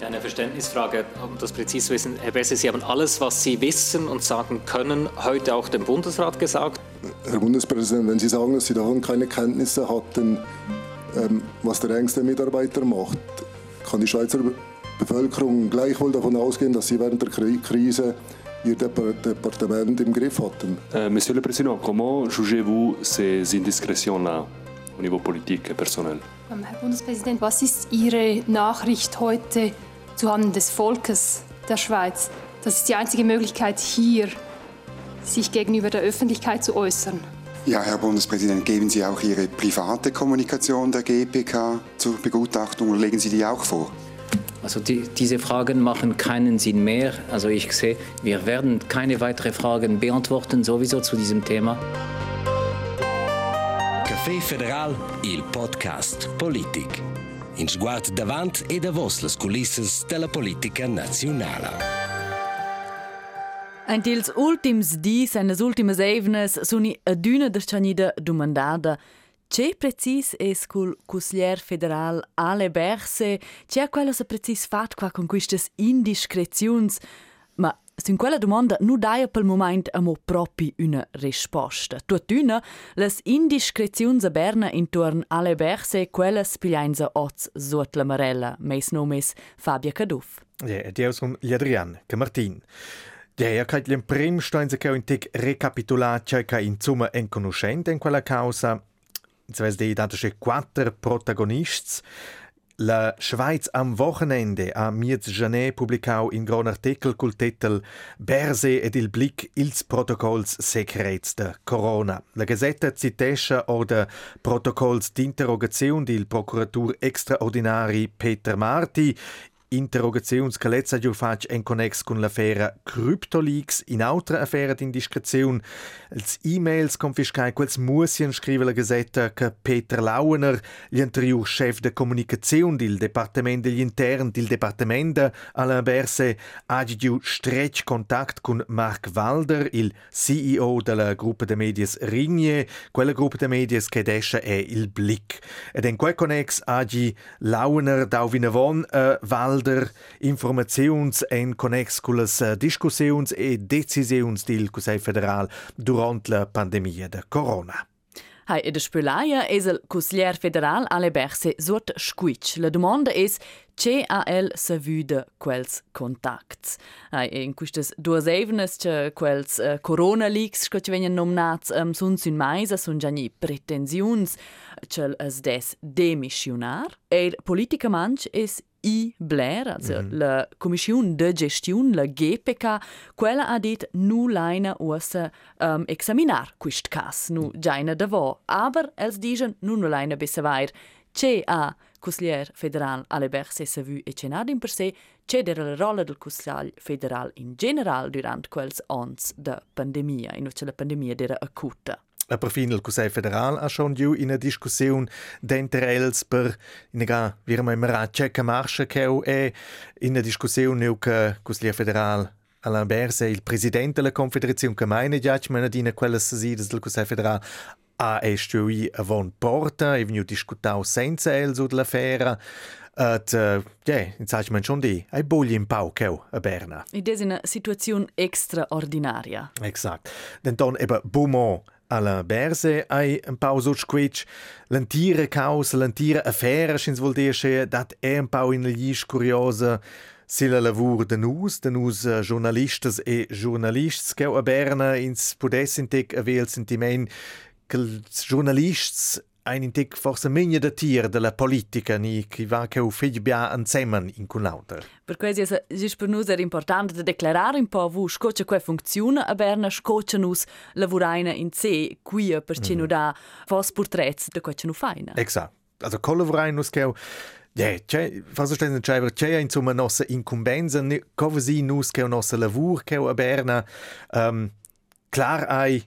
Eine Verständnisfrage, um das präzise zu wissen. Herr Besse, Sie haben alles, was Sie wissen und sagen können, heute auch dem Bundesrat gesagt. Herr Bundespräsident, wenn Sie sagen, dass Sie davon keine Kenntnisse hatten, ähm, was der engste Mitarbeiter macht, kann die Schweizer Bevölkerung gleichwohl davon ausgehen, dass Sie während der Krise Ihr Departement im Griff hatten. Euh, Monsieur le Président, comment jugez-vous ces indiscrétions-là au niveau politique et personnel? Ähm, Herr Bundespräsident, was ist Ihre Nachricht heute zuhanden des Volkes der Schweiz? Das ist die einzige Möglichkeit hier, sich gegenüber der Öffentlichkeit zu äußern. Ja, Herr Bundespräsident, geben Sie auch Ihre private Kommunikation der GPK zur Begutachtung und legen Sie die auch vor? Also die, diese Fragen machen keinen Sinn mehr. Also ich sehe, wir werden keine weiteren Fragen beantworten, sowieso zu diesem Thema. Café Federal, il podcast Politik. In sguard davant e davos las culisses della politica nazionale. Ein dils ultims dis, eines ultimas evnes, suni adüna der Chanida domandada C'è precis es cul cuslier federal Ale Berse, c'è quello se precis fat qua con quistes indiscreziuns, sin quella domanda nu daia pel moment amo propi una risposta. Tuttuna, las indiscreziuns a Berna intorn Ale Berse, quellas pigliainza oz sot la marella, meis nomes Fabia Caduff. Ja, diaus un Adrian, che Martin. Ja, ja, che il prim stein se che un tic recapitulat, che in summa en conoscente in quella causa, Jetzt die datische quattro protagonists. La Schweiz am Wochenende a miez Janet publicau in gran artikel col titel Berse ed il blick ils protocolls secrets de Corona. La Gazetta citescha oder protocolls d'interrogazione del procuratur extraordinari Peter Marti interrogaziuns che lezza giù fac en connex con l'affera CryptoLeaks in altra affera d'indiscreziun els e-mails confiscai quels musien scrive la Gazetta Peter Lauener l'anterior chef de comunicaziun del Departement degli Intern del Departement Alain Berse hagi giù stretch contact con Marc Walder il CEO della gruppa de medias Rigne. Quella gruppa de medias che desce è il Blick ed en quel connex hagi Lauener dau vinavon uh, Walder Alder informaziuns en connex con las eh, discussiuns e decisiuns del Consiglio federal durant la pandemia de corona. Hai e de spelaia es el Consiglier federal alle Berse sort squitch. La domanda es ce ha el sa vüde quels contacts. Hai in quistes duas evenes che quels uh, corona leaks che ci venien nomnats um, sun sun mais sun già ni pretensiuns che es des demissionar. E politica manch es I Blair, also mm -hmm. la Kommission de Gestiun, la GPK, quella ha dit nu leina ussa um, examinar quist cas, nu giaina davo. Aber els digen nu nu leina besavair, ce a Cuslier federal alle Berse sa vu e cenad in per se, c'è dera la rolla del Cuslier federal in general durant quels ons de pandemia, in la pandemia dera acuta. Aber fin il Consiglio federal ha schon giù in una discussione d'enter els per inaga virma imara checa marscia che è in una discussione nu che Consiglio federal Alain Berse, il presidente della Confederazione Gemeinde Judgment in quelle sesidas del Consiglio federal ha estui avon porta e venu discutau senza el su dell'affera Et, uh, yeah, insage man schon di, ai bogli in pau cheu a Berna. È una situazione extraordinaria. Exakt. Denton eben Beaumont alla Berse un pau so squitch l'antira causa l'antira affera schins vuol dir che dat è un pau in lisch curiosa. Sila lavur de nus, de nus uh, journalistas e journalists che a Berna ins pudessintek a vel sentiment che els ein intic forse menia da tir della politica ni chi va che u fig bia insieme in con l'altro. Per questo è già per noi è importante da declarare un po' vu scoce que funziona a Berna scoce nus lavuraina in sé qui per ci mm. da fos portrets da quece nu faina. Esatto. Also collaborain nus che Ja, c'è, forse stai dicendo, c'è insomma nostra incumbenza, come si nus che nostra lavoro che a Berna, um, clar ai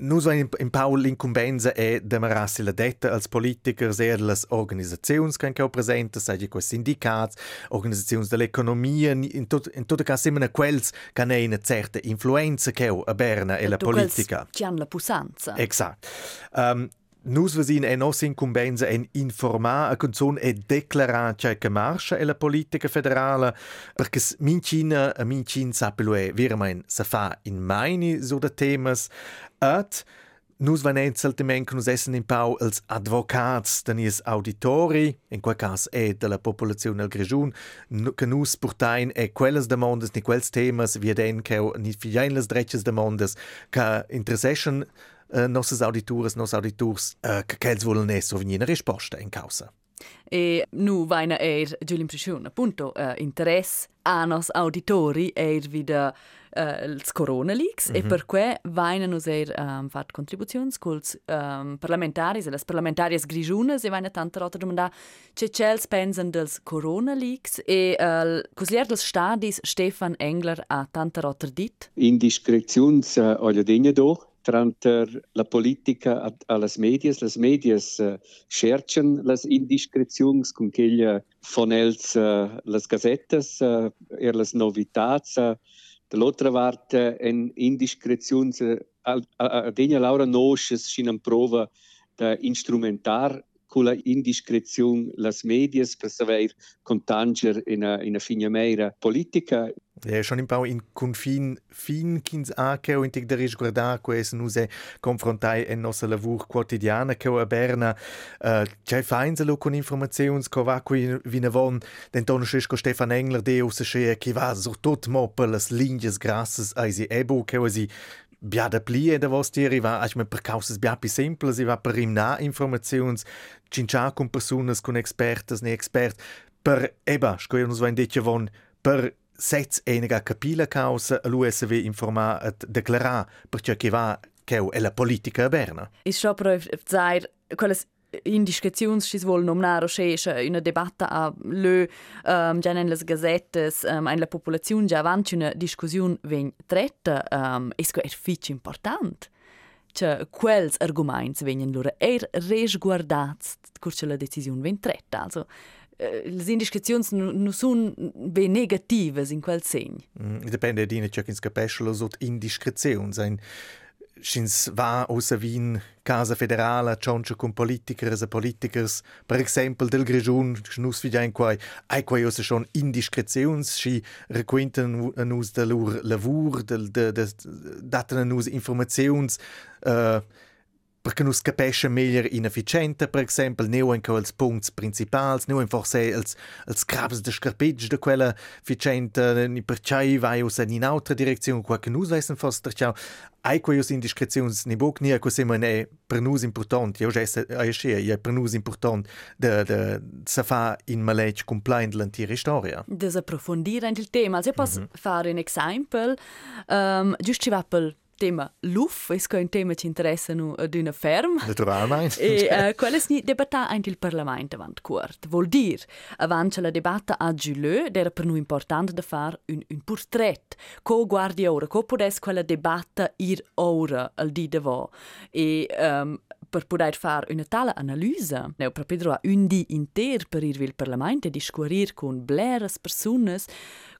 Nus in, in Paul l'incumbenza è demararsi la detta als politiker e las organisazioni che anche presente, sai quei sindicati, organizzazioni dell'economia, in, tot, in tutto caso semina quels che hanno una certa influenza che a Berna e la politica. Che hanno la pussanza. Esatto. Um, Nus vasin è nos incumbenza en informar a canzon e declarar c'è che marscia e la politica federale perché mincina a mincin sapelue veramente sa fa in maini so da temas at Nus van enzeltement che nus essen in pau als advocats da nies auditori, in quel cas è della popolazione al Grigiun, che nus portain e quelles demandas ni quels temas wie den che ni figliain les drecces demandas che interesseschen uh, nossas audituras, nos auditors, uh, che quels volen esso venir una risposta in causa. E nu vaina er giù l'impressione, appunto, uh, interess a nos auditori er wieder uh, ils Corona Leaks mm -hmm. e per nos er um, fat contribuzions culs um, parlamentaris e las parlamentarias grigiunas e vaina tanta rota domanda ce cels pensan dels Corona Leaks e il uh, cuslier dels stadis Stefan Engler a tanta rota dit indiscrezions uh, olha degna do Tranter la politica alles medias, las medias uh, scherzen las indiscrezions con quella fonels uh, las gazetas uh, er las novitats uh, dall'altra parte en indiscrezions uh, a, a, a degna Laura nosces sin prova da instrumentar con la indiscrezione las medias per saber contanger in a, in a fina meira politica. Ja, schon im Bau in confin fin kins anche o intig der guardar quais nus e confrontai en nossa lavur quotidiana che a Berna. Uh, c'è feinselo con informazions co va qui vina von den scisco Stefan Engler de us sche che va so tot moppel las linjes grasses ai ebo che si biada plie da vos tiri va ach me per causas bia pi simples i va per im na informazions cincha con personas con expertas ne expert per eba sco nus va indetje von per sez eniga capila causa l'USV informar et declarar per ciò che va che è la politica Berna. Is scho pro zair quelles indiscrezions si vol nomnar in una debatta a le um, già nelle gazettes um, in la popolazione già avanti una discussione ven tretta um, es è fitch important cioè quels argoments vengono loro er resguardats curce la decisione ven tretta also Eh, le indiscrezioni non sono negative in quel segno. Mm, dipende di ciò che capisce lo sotto indiscrezioni. Schins va außer Wien? Casa Federale cioncia con politikers e politikers per esempio del Grigiun schnus vi ein quai. Ai quai usa schon indiscrezions schi requinten nus de lur lavur del de de daten nus informazions uh, perché non capisce meglio inefficiente, per esempio, non anche els punti principali, non forse els crabs de scarpeggi de quella efficiente, ni perciò vai in un'altra direzione, qua che nus wissen forse perciò, ai quei indiscrezioni ni boc ni così man è per nus important, io già è per nus important de, de, se fa in maleggi compliant l'antiera storia. Desapprofondire il tema, se posso mm -hmm. fare un esempio, um, giusto ci va per tema LUF, es ein tema ci interessa ad una ferm. Naturalmente. e uh, quelles ni debatta anche il Parlamento avant court. Vuol dir, avant la debatta a Giulö, era per noi importante da fare un, un portret. Co guardi ora, co podes quella debatta ir ora al di de vo. E um, per poter fare una tale analisi, ne proprio un di inter per il Parlamento e discurir con bleras personas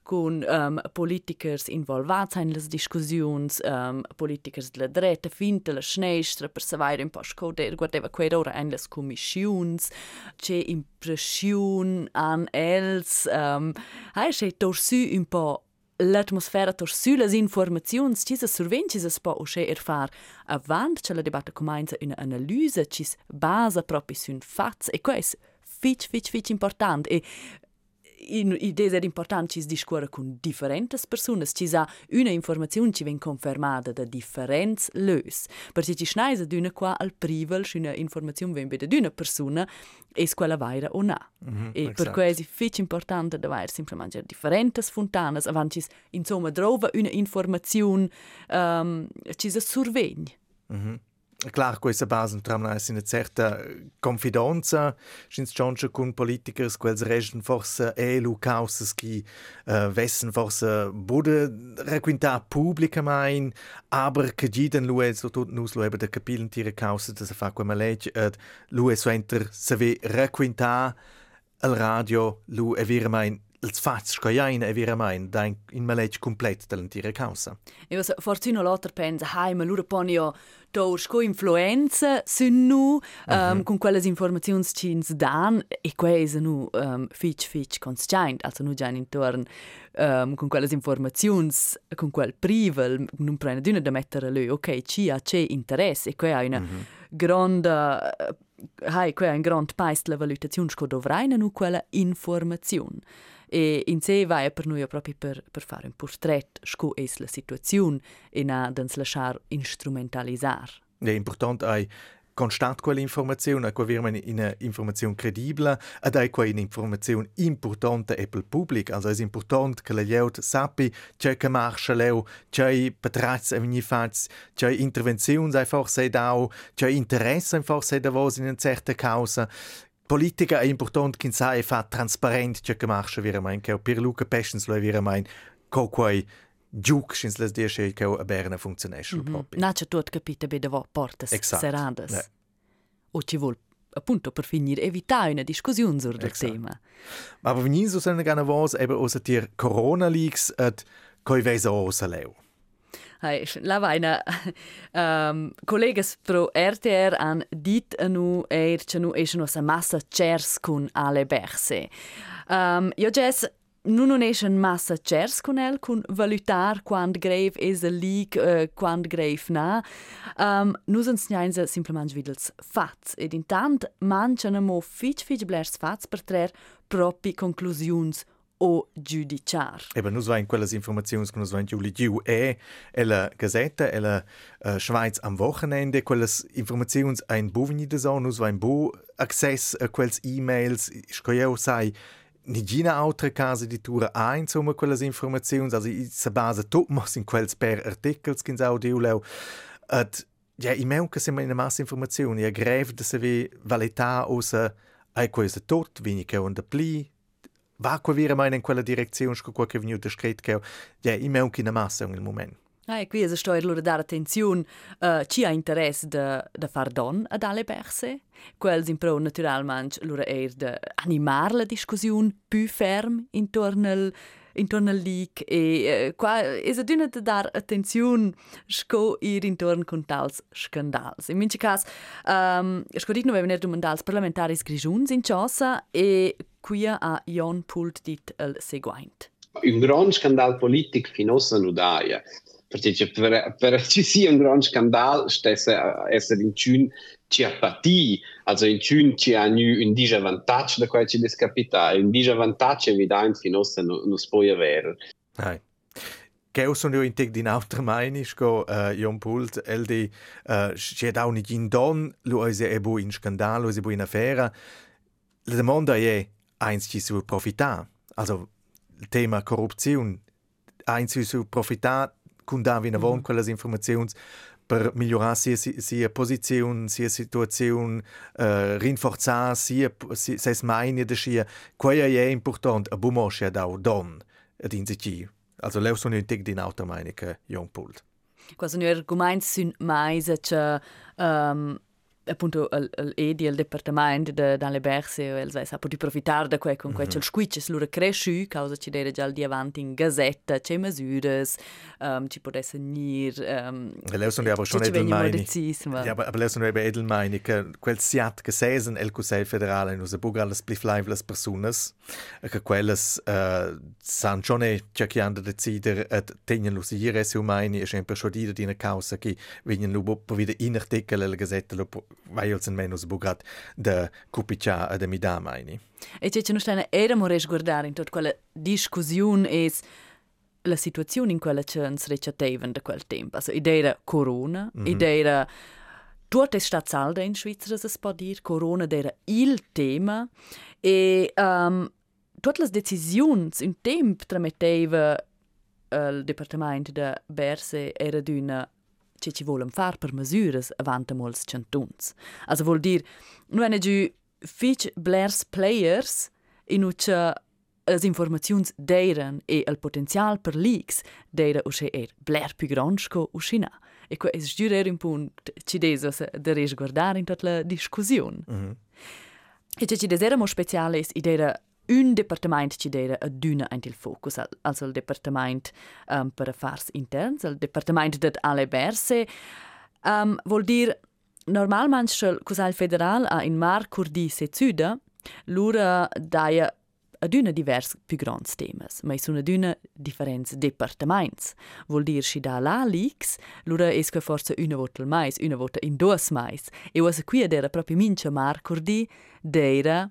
con um, politikers involvats in las discussiuns, um, politikers de la dreta, fin de la schneistra, per savoir un po' scoder, guardeva quei ora in las commissions, c'è impression an els, um, hai c'è torsu un po' l'atmosfera torsu las informazions, ci sa surven ci sa spo o c'è er far avant c'è la debatta comincia una analisi, ci basa proprio su un fats, e è fitch, fitch, fitch important. E in idea è importante ci discorre con differenti persone, ci sa una informazione ci viene confermata da differenti lös. Perché ci schneisa d'una qua al privel, una informazione viene da una persona, e quella vera o no. Mm -hmm, e per questo è molto importante da avere semplicemente differenti fontane, avanti insomma trova una informazione um, ci sa survegna. Mm -hmm. Klar, questa base tramna una certa confidenza, schins giunge con politikers, quels resten forse e lu causas qui uh, vessen forse bude requinta pubblica main, aber che giden lu so tut nus lu de capilen tire causa da se fa quema legge, ed lu so enter se ve requinta al radio, lu e vira main ils fats scoiain e veramain da in, in maleg complet dell'intera causa. E was forzuno l'altro pensa, hai, ma loro ponio do sco influenza sunnu um, mm-hmm. con quelle informazioni ci ins dan e quese nu um, fitch fitch conscient, also nu già intorno um, con quelle informazioni con quel privel non prende d'una da mettere lui, ok, ci ha c'è interesse e qua ha una mm-hmm. grande hai qua un grand paese la valutazione sco dovraina nu quella informazione e in sé va per noi proprio per, per fare un portrait sco es la situazione e na dans lasciar instrumentalizzar. È importante ai constant quella informazione, a man eine Information credibile, ed è quella informazione importante per il pubblico, also è importante che la gente sappi c'è che marcia leu, c'è betreiz avni fats, c'è intervenzioni sei da, c'è interesse sei da was in una certa causa, politica è importante che sai fa trasparent ciò che marcia vira mein che per Luca Passions lo vira mein co quai giuc schins les diesche che a Berna funzionesce mm -hmm. proprio. Na c'è tot capite be devo portas exact. serradas. Yeah. O ci vuol appunto per finire evitare una discussione sul tema. Ma aber wenn so seine gerne was eben aus der Corona Leaks et coi vesa osa Hai, la vaina um, collegas pro RTR han dit anu er chanu esno sa massa chers kun ale berse. Um, io jes nu non esce massa chers con el con valutar quando grave es a league uh, quando grave na. Um, nu sind sniainza simplement videls fats. Ed intant manchana mo fich fich blers fats per trer propi conclusions o giudiciar. Eben, nus vain quelles informazions che nus vain giuli giu e e la Gazetta e la uh, Schweiz am Wochenende quelles informazions ein buvni de so nus vain bu access a quels e-mails scoieu sai Nigina altre case di tura ha insomma quelles informazions also se base tot mos in quels per articles kins audio leu at ja i meu che se in massa informazioni e greve de se ve valeta osa ai tot vini che on de pli va qua vira mai in quella direzione sco qua che venuto scritto che ja i meu che na massa nel momento Ah, e qui è sto allora dare attenzione uh, ci ha interesse da da far don ad alle perse? Quels in pro naturalmente allora è da animare la discussione più ferm intorno al intorno al leak e uh, qua è da dune da dar attenzione sco ir intorno con tals scandals in mince cas um, sco dit no venir domandals parlamentaris grigiuns in ciosa e qui a Jon Pult dit el seguint. Un gran scandal politic finossa nudaia perché per, per ci sia un grande scandale stesse essere in cun ci apati also in cun ci ha un disavantaggio da quel ci descapita un disavantaggio evidente finossa non no può avere Hai. Che sono in tec di un'altra mainisco, uh, Jon Pult, el di, uh, c'è da un in don, lo è bu in scandalo, è bu in affera. La domanda è, eins ci su profità, also il tema corruzione, eins ci su profità kun da vina von mm -hmm. quelles informazions per migliorar sia sia posizione sia situazione uh, rinforzar sia ses meine de sia quaia è important a bumoscia da don ad inzici also leu sono in tec din automainica jong pult Quasi nur arguments sind mais che um, appunto l'edi il departamento de, dalle berse e els sa potuto approfittare da quel con quel mm -hmm. squicces lura cresciu causa ci dere già di avanti in gazzetta c'è misures um, ci potesse nir um, leu sono aber schon edelmeini ja aber leu sono aber edelmeini che quel siat che sesen el Consell federale in usa buga las pli flaivlas personas che quelles uh, san schon e cerchiando decider et tenien lu sire su meini e sempre schodida di una causa che venien lu po wieder in artikel la gazzetta lu vaiolsen menos bugat da cupicia a da mida maini. E c'è c'è nostra era mores guardare in tutta quella discussione e la situazione in quella che ens recitaven da quel tempo. Also, idea corona, mm -hmm. idea Tutto è stato saldo in Svizzera, si può dire. Corona era il tema. E um, tutte le decisioni in tempo trametteva il Dipartimento di Berse era di una që që volëm farë për mëzyrës vanë të molës që në tunës. Asë vol dirë, në e në gjy fiqë blers players, inu që as informaziuns deiren e el potenzial per leaks deira usche er bler più gronschco. E ko es giurer un punt ci desas de resguardare in tot la discussione. Mm -hmm. E ce ci deseramo speciale es idea un departament ci dera adüna ein il focus, also il departament um, per affars interns, il departament det alle berse, um, vuol dir normalmente il Cusal federal a in mar curdi se züda, lura daia adüna divers più grands temas, ma sono adüna differents departaments. Vuol dir si da la lix, lura es que forza una vota mais, una vota in duas mais. E was qui era proprio mincha mar curdi deira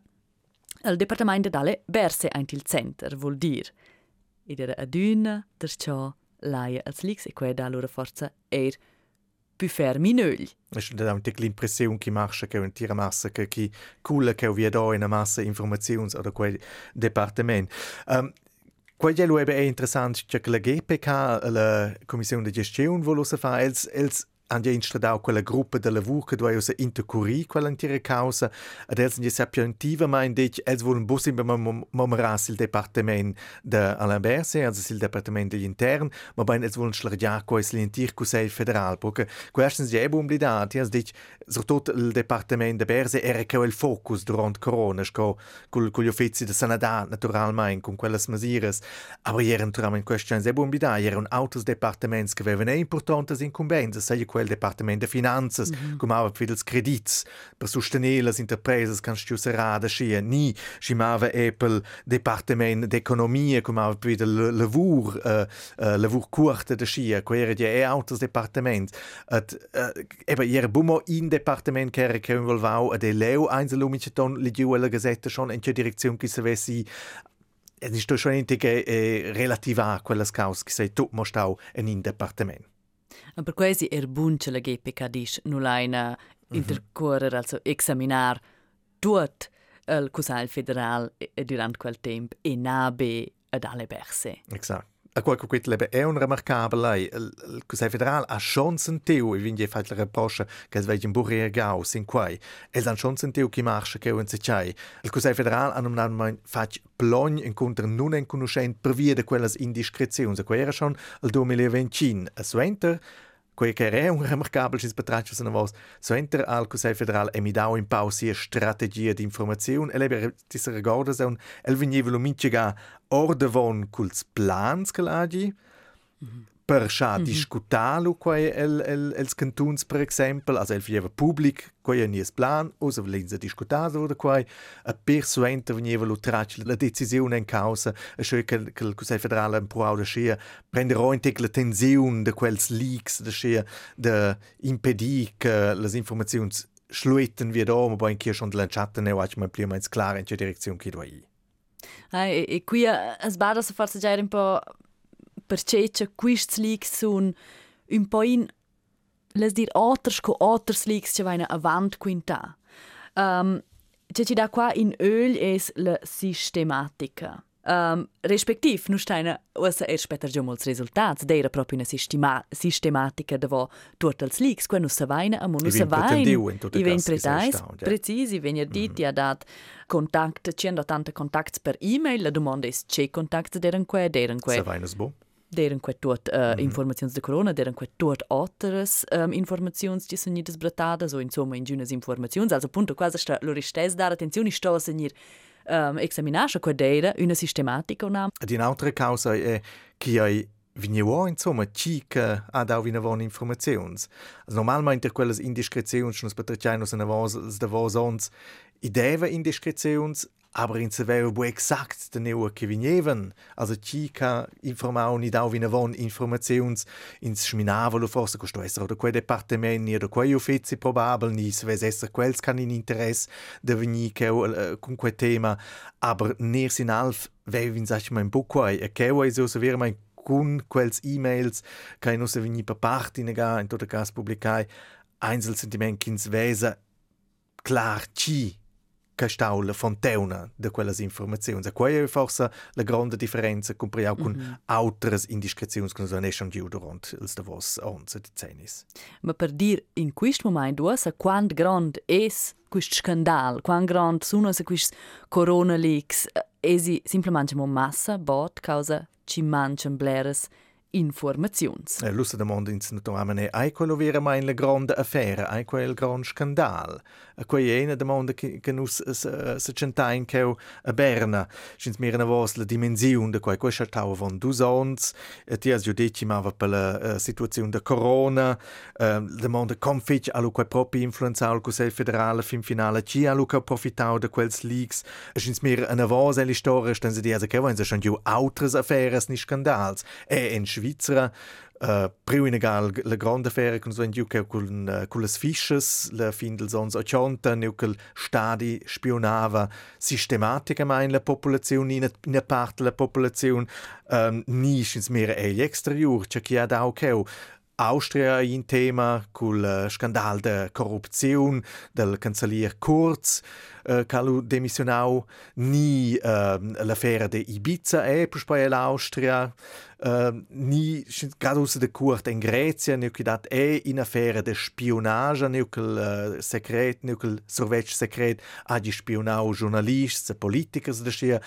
il departament dalle berse ein il center, vuol dir. Ed era adüna der ciò laia als lix e quella da lura forza er più fermi nögli. Es ist auch l'impressione che marcia che un tira massa che chi culla che vi da in massa informazioni oder quel departament. Um, Quello è interessante che la GPK, la Commissione di gestione, vuole fare, els, els han ja instradau quella gruppa de lavur che doveva usa intercurri quella intera causa. Ed els ja sapientiva ma in dec els volen bus in momeras il departement de Alain Berset, also il departement degli intern, ma ben els volen schlargiar quais l'intir Consell federal, perché questens ja ebum blidati, els dic, soprattutto il departement de Berset era che il focus durant corona, sco col con gli uffizi de sanadat naturalmente, con quelles masiras, aber erano naturalmente questens ebum blidati, erano autos departaments che avevano importantes incumbenze, sei quel Departement de Finanzas, mm -hmm. cum ava per ils credits. Per sostenere las interpresas kan stiu serada schia ni schimava Apple Departement d'Economia cum ava per il lavur uh, uh, lavur curte de schia co era e autos departement at uh, eba era bumo in departement che era che involvau ad eleu einzelumiceton ligiu la gazetta schon in che direzione che se vessi es ist schon intige eh, relativa a quelle cause che sei tu mostau in in departement per quasi er bunce la GPK dis nulaina mhm. intercorrer, also examinar tot il Cusal federal durant quel tempo e nabe ad alle berse. Exact. A qualche quit lebe è un remarcabile il Cusai federal ha schon sentiu e vinge fat la reproche che es vegin burrier gau sin quai es han schon sentiu chi marche che un secai il Cusai federal han un mein fat plogn incontra nun en conoscent per via de quelles indiscrezions a era schon il 2020 a suenter è un remarcabile sis betraccio se vos so enter al Cusei federal e mi dau in pausi strategia di informazione e lebe dis regarda se un el veniva lo minchega orde von culs plans che lagi mm -hmm per scha mm -hmm. discutalu quai el, el, els cantuns per exempel, also el fieva public quai nies plan, usa vlenza discutado oder quai, a persuenter veniva lu trac la decisione in causa, a scho che, che il Consiglio federale in pro da schia prenderò in tec la tensione de quels leaks da schia de impedir che las informazioni schluetten wie da, ma poi in kia schon la chatta ne watch mal prima ins klar in che direzione che do i. Ah, e, e qui as bada so forse già un po' perché questi leaks sono un po' in les dir oters co oters leaks che vaina avant quinta. Um, che ci da qua in öl es la sistematica. Um, respektiv, nu steina usa er speter già molts resultats, deira proprio una sistema, sistematica da vo tuot els leaks, qua nu sa vaina, amo nu sa vaina, i ven pretais, precisi, ven er dit, mm -hmm. ha dat contact, ci han dat tante contacts per e-mail, la domanda es, ce contacts deren qua, deren qua. Sa vaina sbo deren quet tuot uh, mm -hmm. informazions de corona, deren quet tuot otteres um, informazions ci sono nidas brattadas o insomma in giunas informazions, also punto quasi sta lo ristes dar attenzione sto a segnir um, examinascia quel deira una sistematica una. Ad in altra causa è che hai Vignevo, insomma, ci che ha dato una buona informazione. Normalmente quelle indiscrezioni, non si può dire che sono da vos idee indiscrezioni, aber in severo bu exakt de neu che vineven also ci ca informau ni dau vina von informazions ins schminavolo forse costo essere oder quei departamenti oder quei uffizi probabel ni se ves esser quels can in interess de che uh, con quel tema aber ner sin alf vevin sach mein buquai e vuoi so severe mein con quels e-mails che non se veni per parte nega in tutto caso pubblicai Einzelsentiments vesa klar ci che stau la fontauna de quelles informazioni. E quella è forse la grande differenza comparado con mm -hmm. altre indiscrezioni che non sono giù durante il davos onze decennis. Ma per dire in questo momento, sa quant grand è questo scandal, quant grand sono questi corona leaks, esi semplicemente una massa bot causa ci mancano bleres informazions. Eh, Lussa da mondo ins naturalmente ai quello vera mai la grande affare, ai quel gran scandal. A quei è una domanda che, che nus se centai che a Berna. Schins mir una vos la dimensione de quei. Quei schattau von dus ans e ti as giudici ma per la situazione de corona. Domanda com fitch allo quei propi influenza al Consiglio federale fin finale ci allo che profittau de quels leaks. Schins mir una vos e storia sten se di as che wenn se schon ju autres affäres ni skandals e in Schweizer Uh, priu in egal la grande affare con so in UK con uh, con las fisches la fin sons a chonta ne quel stadi spionava sistematicamente la popolazione in in parte la popolazione um, ni ins mere e exterior chi ha da ok Austria in tema col scandal de corruzione del cancellier Kurz. Uh, calu demissionau ni uh, l'affare de Ibiza e poi l'Austria. Uh, ni gradus de Kurt in Grecia ne dat e in affare de spionage ne quel uh, secret ne quel sorvech secret a di spionau giornalisti politikers de scia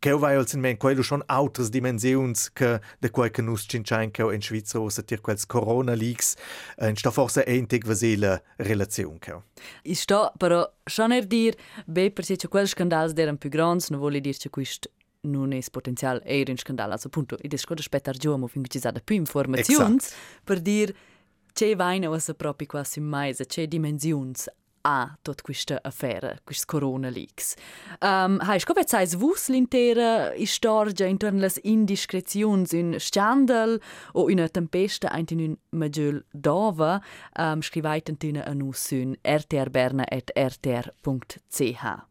che vai als in men quello schon altres dimensions che de quel che nus cinciain che in Svizzera o tir quels corona leaks in sta forse entig vasela relazione che I sto però schon er dir be per se quel scandals deran più grands no vuole dir che quist non è potenzial er in scandal. Also punto i des scoda spettar giorno fin che ci sa da più informazioni per dir c'è vaina o sa proprio quasi mai c'è dimensions a tot questa affare, questi corona leaks. Um, hai scovet sais vus l'intera storia intorno alle indiscrezioni in scandal o una tempesta in un maggior dova um, scrivait in a nus sun rtrberna.rtr.ch.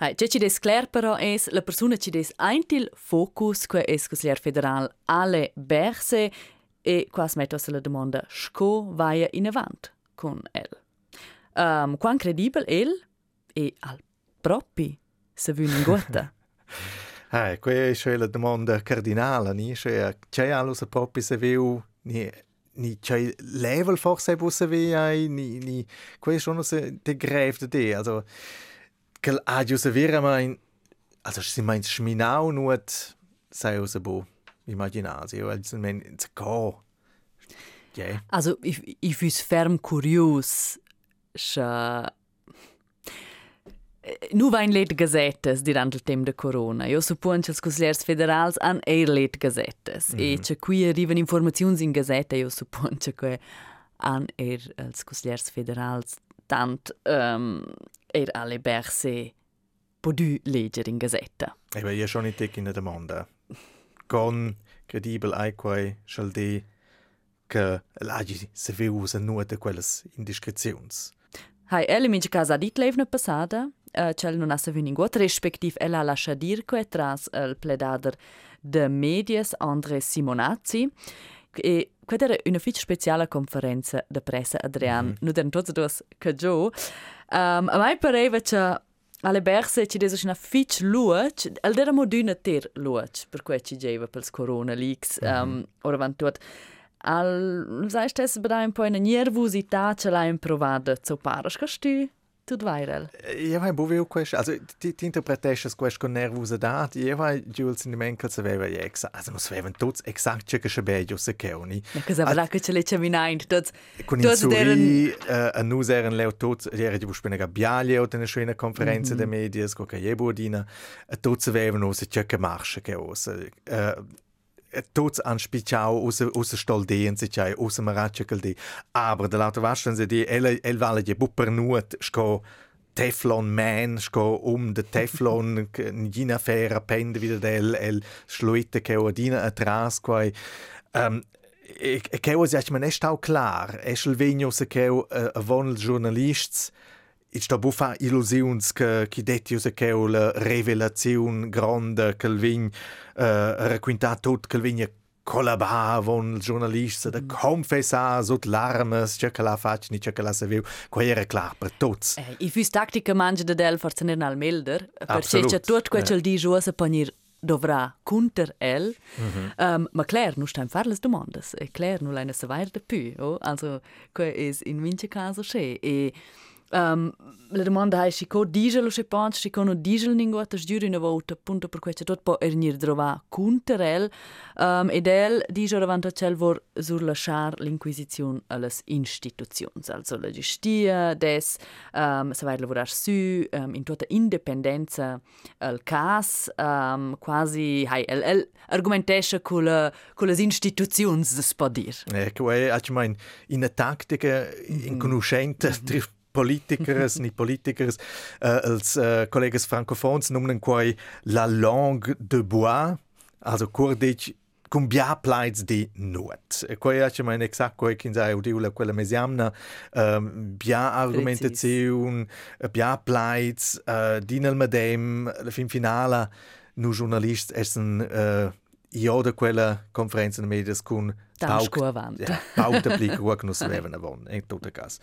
Hai, ce ci des clar però es la persona ci des eintil focus que es consiglier federal alle berse e quas mettos la domanda sco vaia in avant con el. Um, quan credibel el e al propi se vün in gota. eh, questa è la domanda cardinale, ni? Cioè, c'è allo se propi se viu ni ni c'è level forse bu se vi ai ni ni questo sono se de greve de also che adio se vera ma in also si meint schminau nuot sei us bo immaginasi also men go yeah. Also ich ich füs ferm curios scha Nu vain let gazettes durant il tempo de corona. Io suppon che els consigliers federals han eir let gazettes. Mm -hmm. E che qui arrivan informazioni in gazetta, io suppon che que han eir els consigliers federals tant um, eir alle berse podu leggere in gazetta. E beh, io schon in tek in domanda. Con credibile ai quai shall de che l'agi se ve usa nuot de quelles indiscrezions. Hai, ele miqë ka zadit lejvë në pësada, që në nëse viningot, respektiv e la shadir, kë e tras pledader de medias Andre Simonazzi, e këtë era una fitch speciale konferenza de presse Adrian, mm. nu den tots dos che jo. Um, a mai pareva che alle berse ci desa una fitch luach, el dera moduna ter luach, per cui ci jeva pels corona leaks, Ehm mm. ora van tot. Al sai stes bada un po nervosità ce l'hai improvata zu paras che stu tut vairel io hai boveu quest also ti ti interpretesces quest con nervosità io hai Jules in menkel se veva ex also nos vevan tots exakt che che bejo se keoni ja che sa che ce le chaminain tots con tots deren a nus eren leo tots era di buspene gabbialie o tene schöne konferenze de medias co che jebodina tots vevan o se che che marsche che os tots an spiciau usa usa stol de en sich usa marachakel de aber de lauter waschen se die el el vale je bupper nuot sco Teflon Man sco um de Teflon gina fera pende wieder del el schluite che odina atras quai um, e che was ja man est auch klar. Eschel venio se che a von journalists Ich sto bufa illusions che chi detti se che la revelazione grande che vin uh, racquinta tot che vin collabà con il giornalista da confessare sotto l'armes c'è che la faccia ni c'è che la se viu qua era clar per tutti eh, i fus tattica mangia de del forse non al melder perché c'è tutto quel eh. di giù se panir dovrà counter el mm -hmm. um, ma Claire nu sta in fare le domande e Claire nu la ne se vair de più oh? also que is in vince caso che e Um, la domanda è se co dice lo sepant, se co non dice linguata giuri una volta, appunto per questo tot può ernir trova conter um, ed el dice davanti a cel vor sur lasciar l'inquisizione alle istituzioni, also la gestia des um, se vai lavorar su um, in tutta indipendenza al cas, um, quasi hai el, el argumentesce con le con le istituzioni, si può dire. Ecco, è, in una tattica inconoscente mm -hmm. Politikers ni politikers uh, els uh, collegas francofons nomen quai la langue de bois also kurdic cum bia plaids di nuot. E quai ha mein exact quai kin sai udiula quella mesiamna um, bia argumentaziun, bia plaids uh, dinel medem la fin finala nu journalist essen uh, io da quella conferenza medias con Tanto avanti. Ja, pauta pli che non si levano avon, in tutto caso.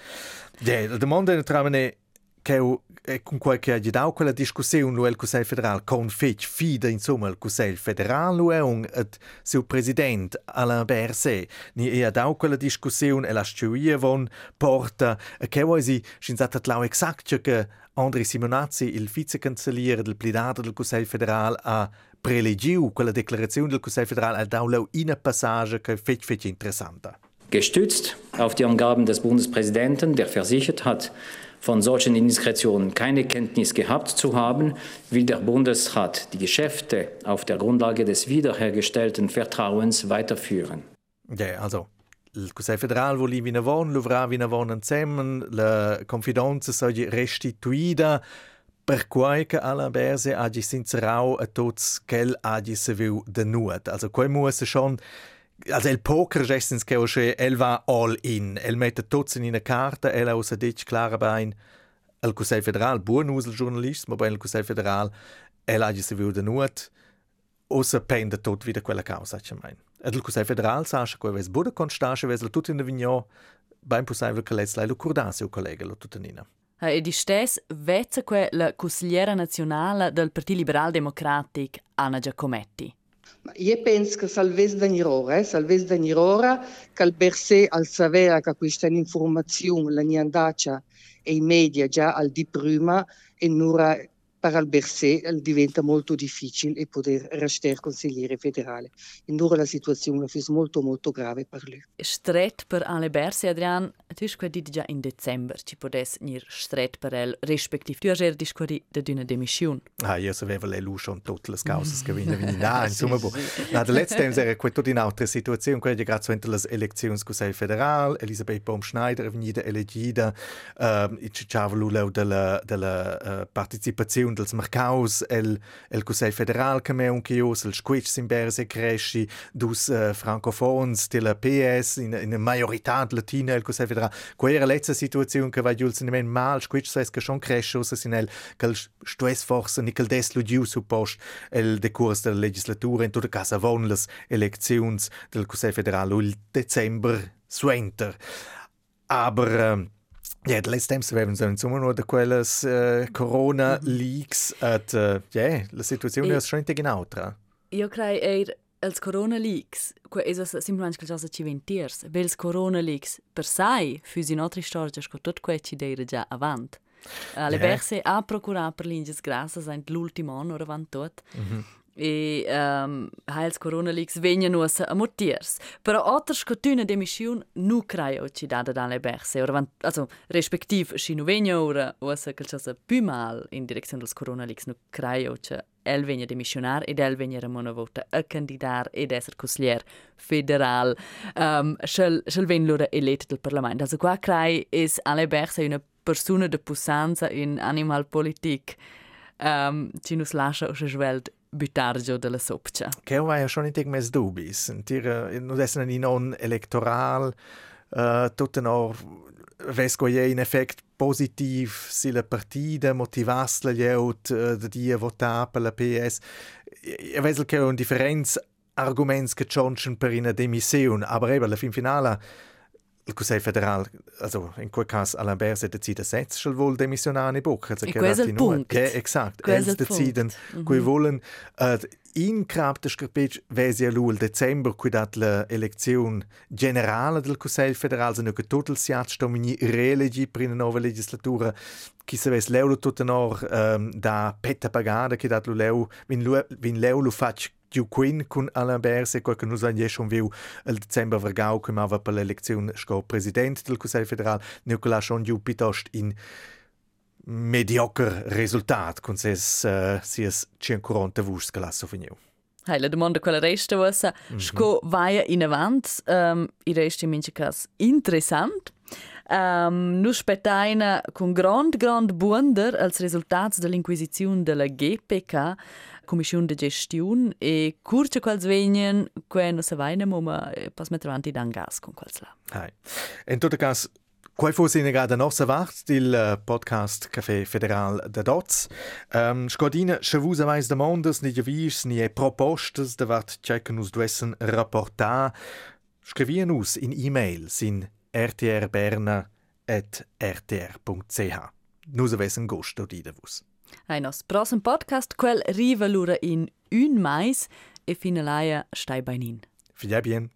Ja, la domanda è tramene che è con quel che ha dato quella discussione il Consiglio federale con fece fida insomma il Consiglio federale è un il suo presidente Alain Berset ni ha dato quella discussione e la studia von porta che vuoi si scienziata tlau esatto che André Simonazzi, il vicecancelliere del Plidato del Consiglio federale, ha prelegiu quella Deklaration del Consiglio federale ha dato una passage che fece fece interessante. Gestützt auf die Angaben des Bundespräsidenten, der versichert hat, von solchen Indiskretionen keine Kenntnis gehabt zu haben, will der Bundesrat die Geschäfte auf der Grundlage des wiederhergestellten Vertrauens weiterführen. Ja, also il Consiglio federale vuole vinavon, lovrà vinavon insieme, la confidenza sarà restituita per quai che alla berse agi sincerau a tots quel agi se viu de nuot. Also quai muss schon also el poker gestens che o el va all in. El mette tots in una carta, el aus a dich clara bein el Consiglio federal, buon usel giornalist, ma ben el Consiglio federal, el agi se viu de nuot, o se pende tot wieder quella causa, ci mein. Ed il Consiglio federal sa che ves bude constace ves tut in de vigno, beim possibile che lei lo curdase o collega lo tutanina. E di stes vezza que la consigliera nazionale del Partito Liberal Democratic Anna Giacometti. Io penso che salves venir ora, eh? salves ora che al Berse al savera che questa informazione la niandacia e i media già al di prima e nura per Alberse diventa molto difficile poter restare consigliere federale. In ora la situazione è molto molto grave per lui. Stret per Alberse, Adrian, tu hai detto già in dicembre, ci potessi ir stret per el, rispettiv. Tu hai già detto di una demissione. Ah, io sapevo lei lui schon tutte le cause che vengono in là, insomma. Bo. Na, der letzte Tempo era quella in altra situazione, quella grazie a le elezioni Consiglio federale, Elisabeth Baum-Schneider è venuta elegida, uh, ci c'aveva della, della uh, partecipazione dels mercaus el el Consiglio federal che me un chios el squitch sin berse cresci dus uh, francofons de PS in in majorità latina el Consiglio federal. Quella letzte situazione che va giuls in men mal squitch sai che schon cresci us sin el quel stress forse nickel des lu giu suppost el decurs della legislatura in tutta casa von les elections del Consiglio federal il dezember suenter. Aber um, Ja, letztes temps avevano so, insomma nur da quelles uh, Corona Leaks at uh, ja, la situazione è schon genau tra. Io credo els Corona Leaks, que es simplemente che cosa ci ventiers, vels Corona Leaks per sai fusi nostri storia sco tot que ci deira già avant. Alle yeah. berse a procurare per l'inges grassas l'ultimo anno avant tot. Mm -hmm e um, heils Corona Leaks venja nuossa a motiers. Però oters scotuna demission nu creio ci dada dalle berse, ora also respektiv si nu venja ora ossa che c'è più mal in direzione dels Corona Leaks nu creio che el venja demissionar ed el venja ramona vota a candidar ed esser consiglier federal um, schel, schel ven lura elet del Parlament. Also qua crei is alle berse una persona de pussanza in animal politik um, ci nus lascia o schwelt butargio della sopcia. Che ho ja schon in mes dubis. Tira, non essen in non electoral, uh, tutto no vesco je in effect positiv si la partida motivas la jeut uh, de dia votar per la PS. E vesel che un differenz arguments che chonchen per una demission, aber eben la fin finala il Consiglio federale, also in quel caso Alain Berset decide setzt schon wohl demissionare Bock. Also, e questo è il punto. Ja, exakt. Els deciden, qui volen uh, in crap de scarpec vesi a il dezember qui dat la elezione generale del Consiglio federale, se che tutto il siat stomini relegi per una nuova legislatura chi se ves leu tutto nor um, da petta pagada che dat lu leu vin leu lu fac Giu Quinn con Alain Berset, quel che noi abbiamo schon viu il dezember vergau, come aveva per l'elezione sco presidente del Consiglio federale, Nicola schon giu piuttosto in mediocre risultat, con ses uh, sies 140 vus che lasso finiu. Hai la domanda quella resta vossa, mm -hmm. sco vaia in avant, um, i resti in mince cas interessant, Um, nu spetaina con grand grand buonder als resultats dell'inquisizione della GPK Commissione de Gestione e curce quals venien quando se vaina ma pas mettere avanti dan gas con quals là. Hai. In tutto caso Quai fosse in grada nostra vart il eh, podcast Café Federal de Dots. Um, Scodina, se vus avais demandas, ni javis, ni e propostas de vart cecken us duessen rapportar, scrivien us in e-mail sin rtrberna.rtr.ch. Nus avessen gusto di de vus. Ai nos prossem podcast quel riva lura in un mais e fine laia stai beinin. Figlia bien.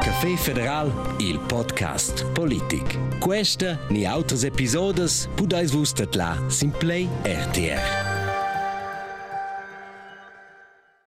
Café Federal, il podcast politic. Questa ni autos episodes pudais vus la Simplay RTR.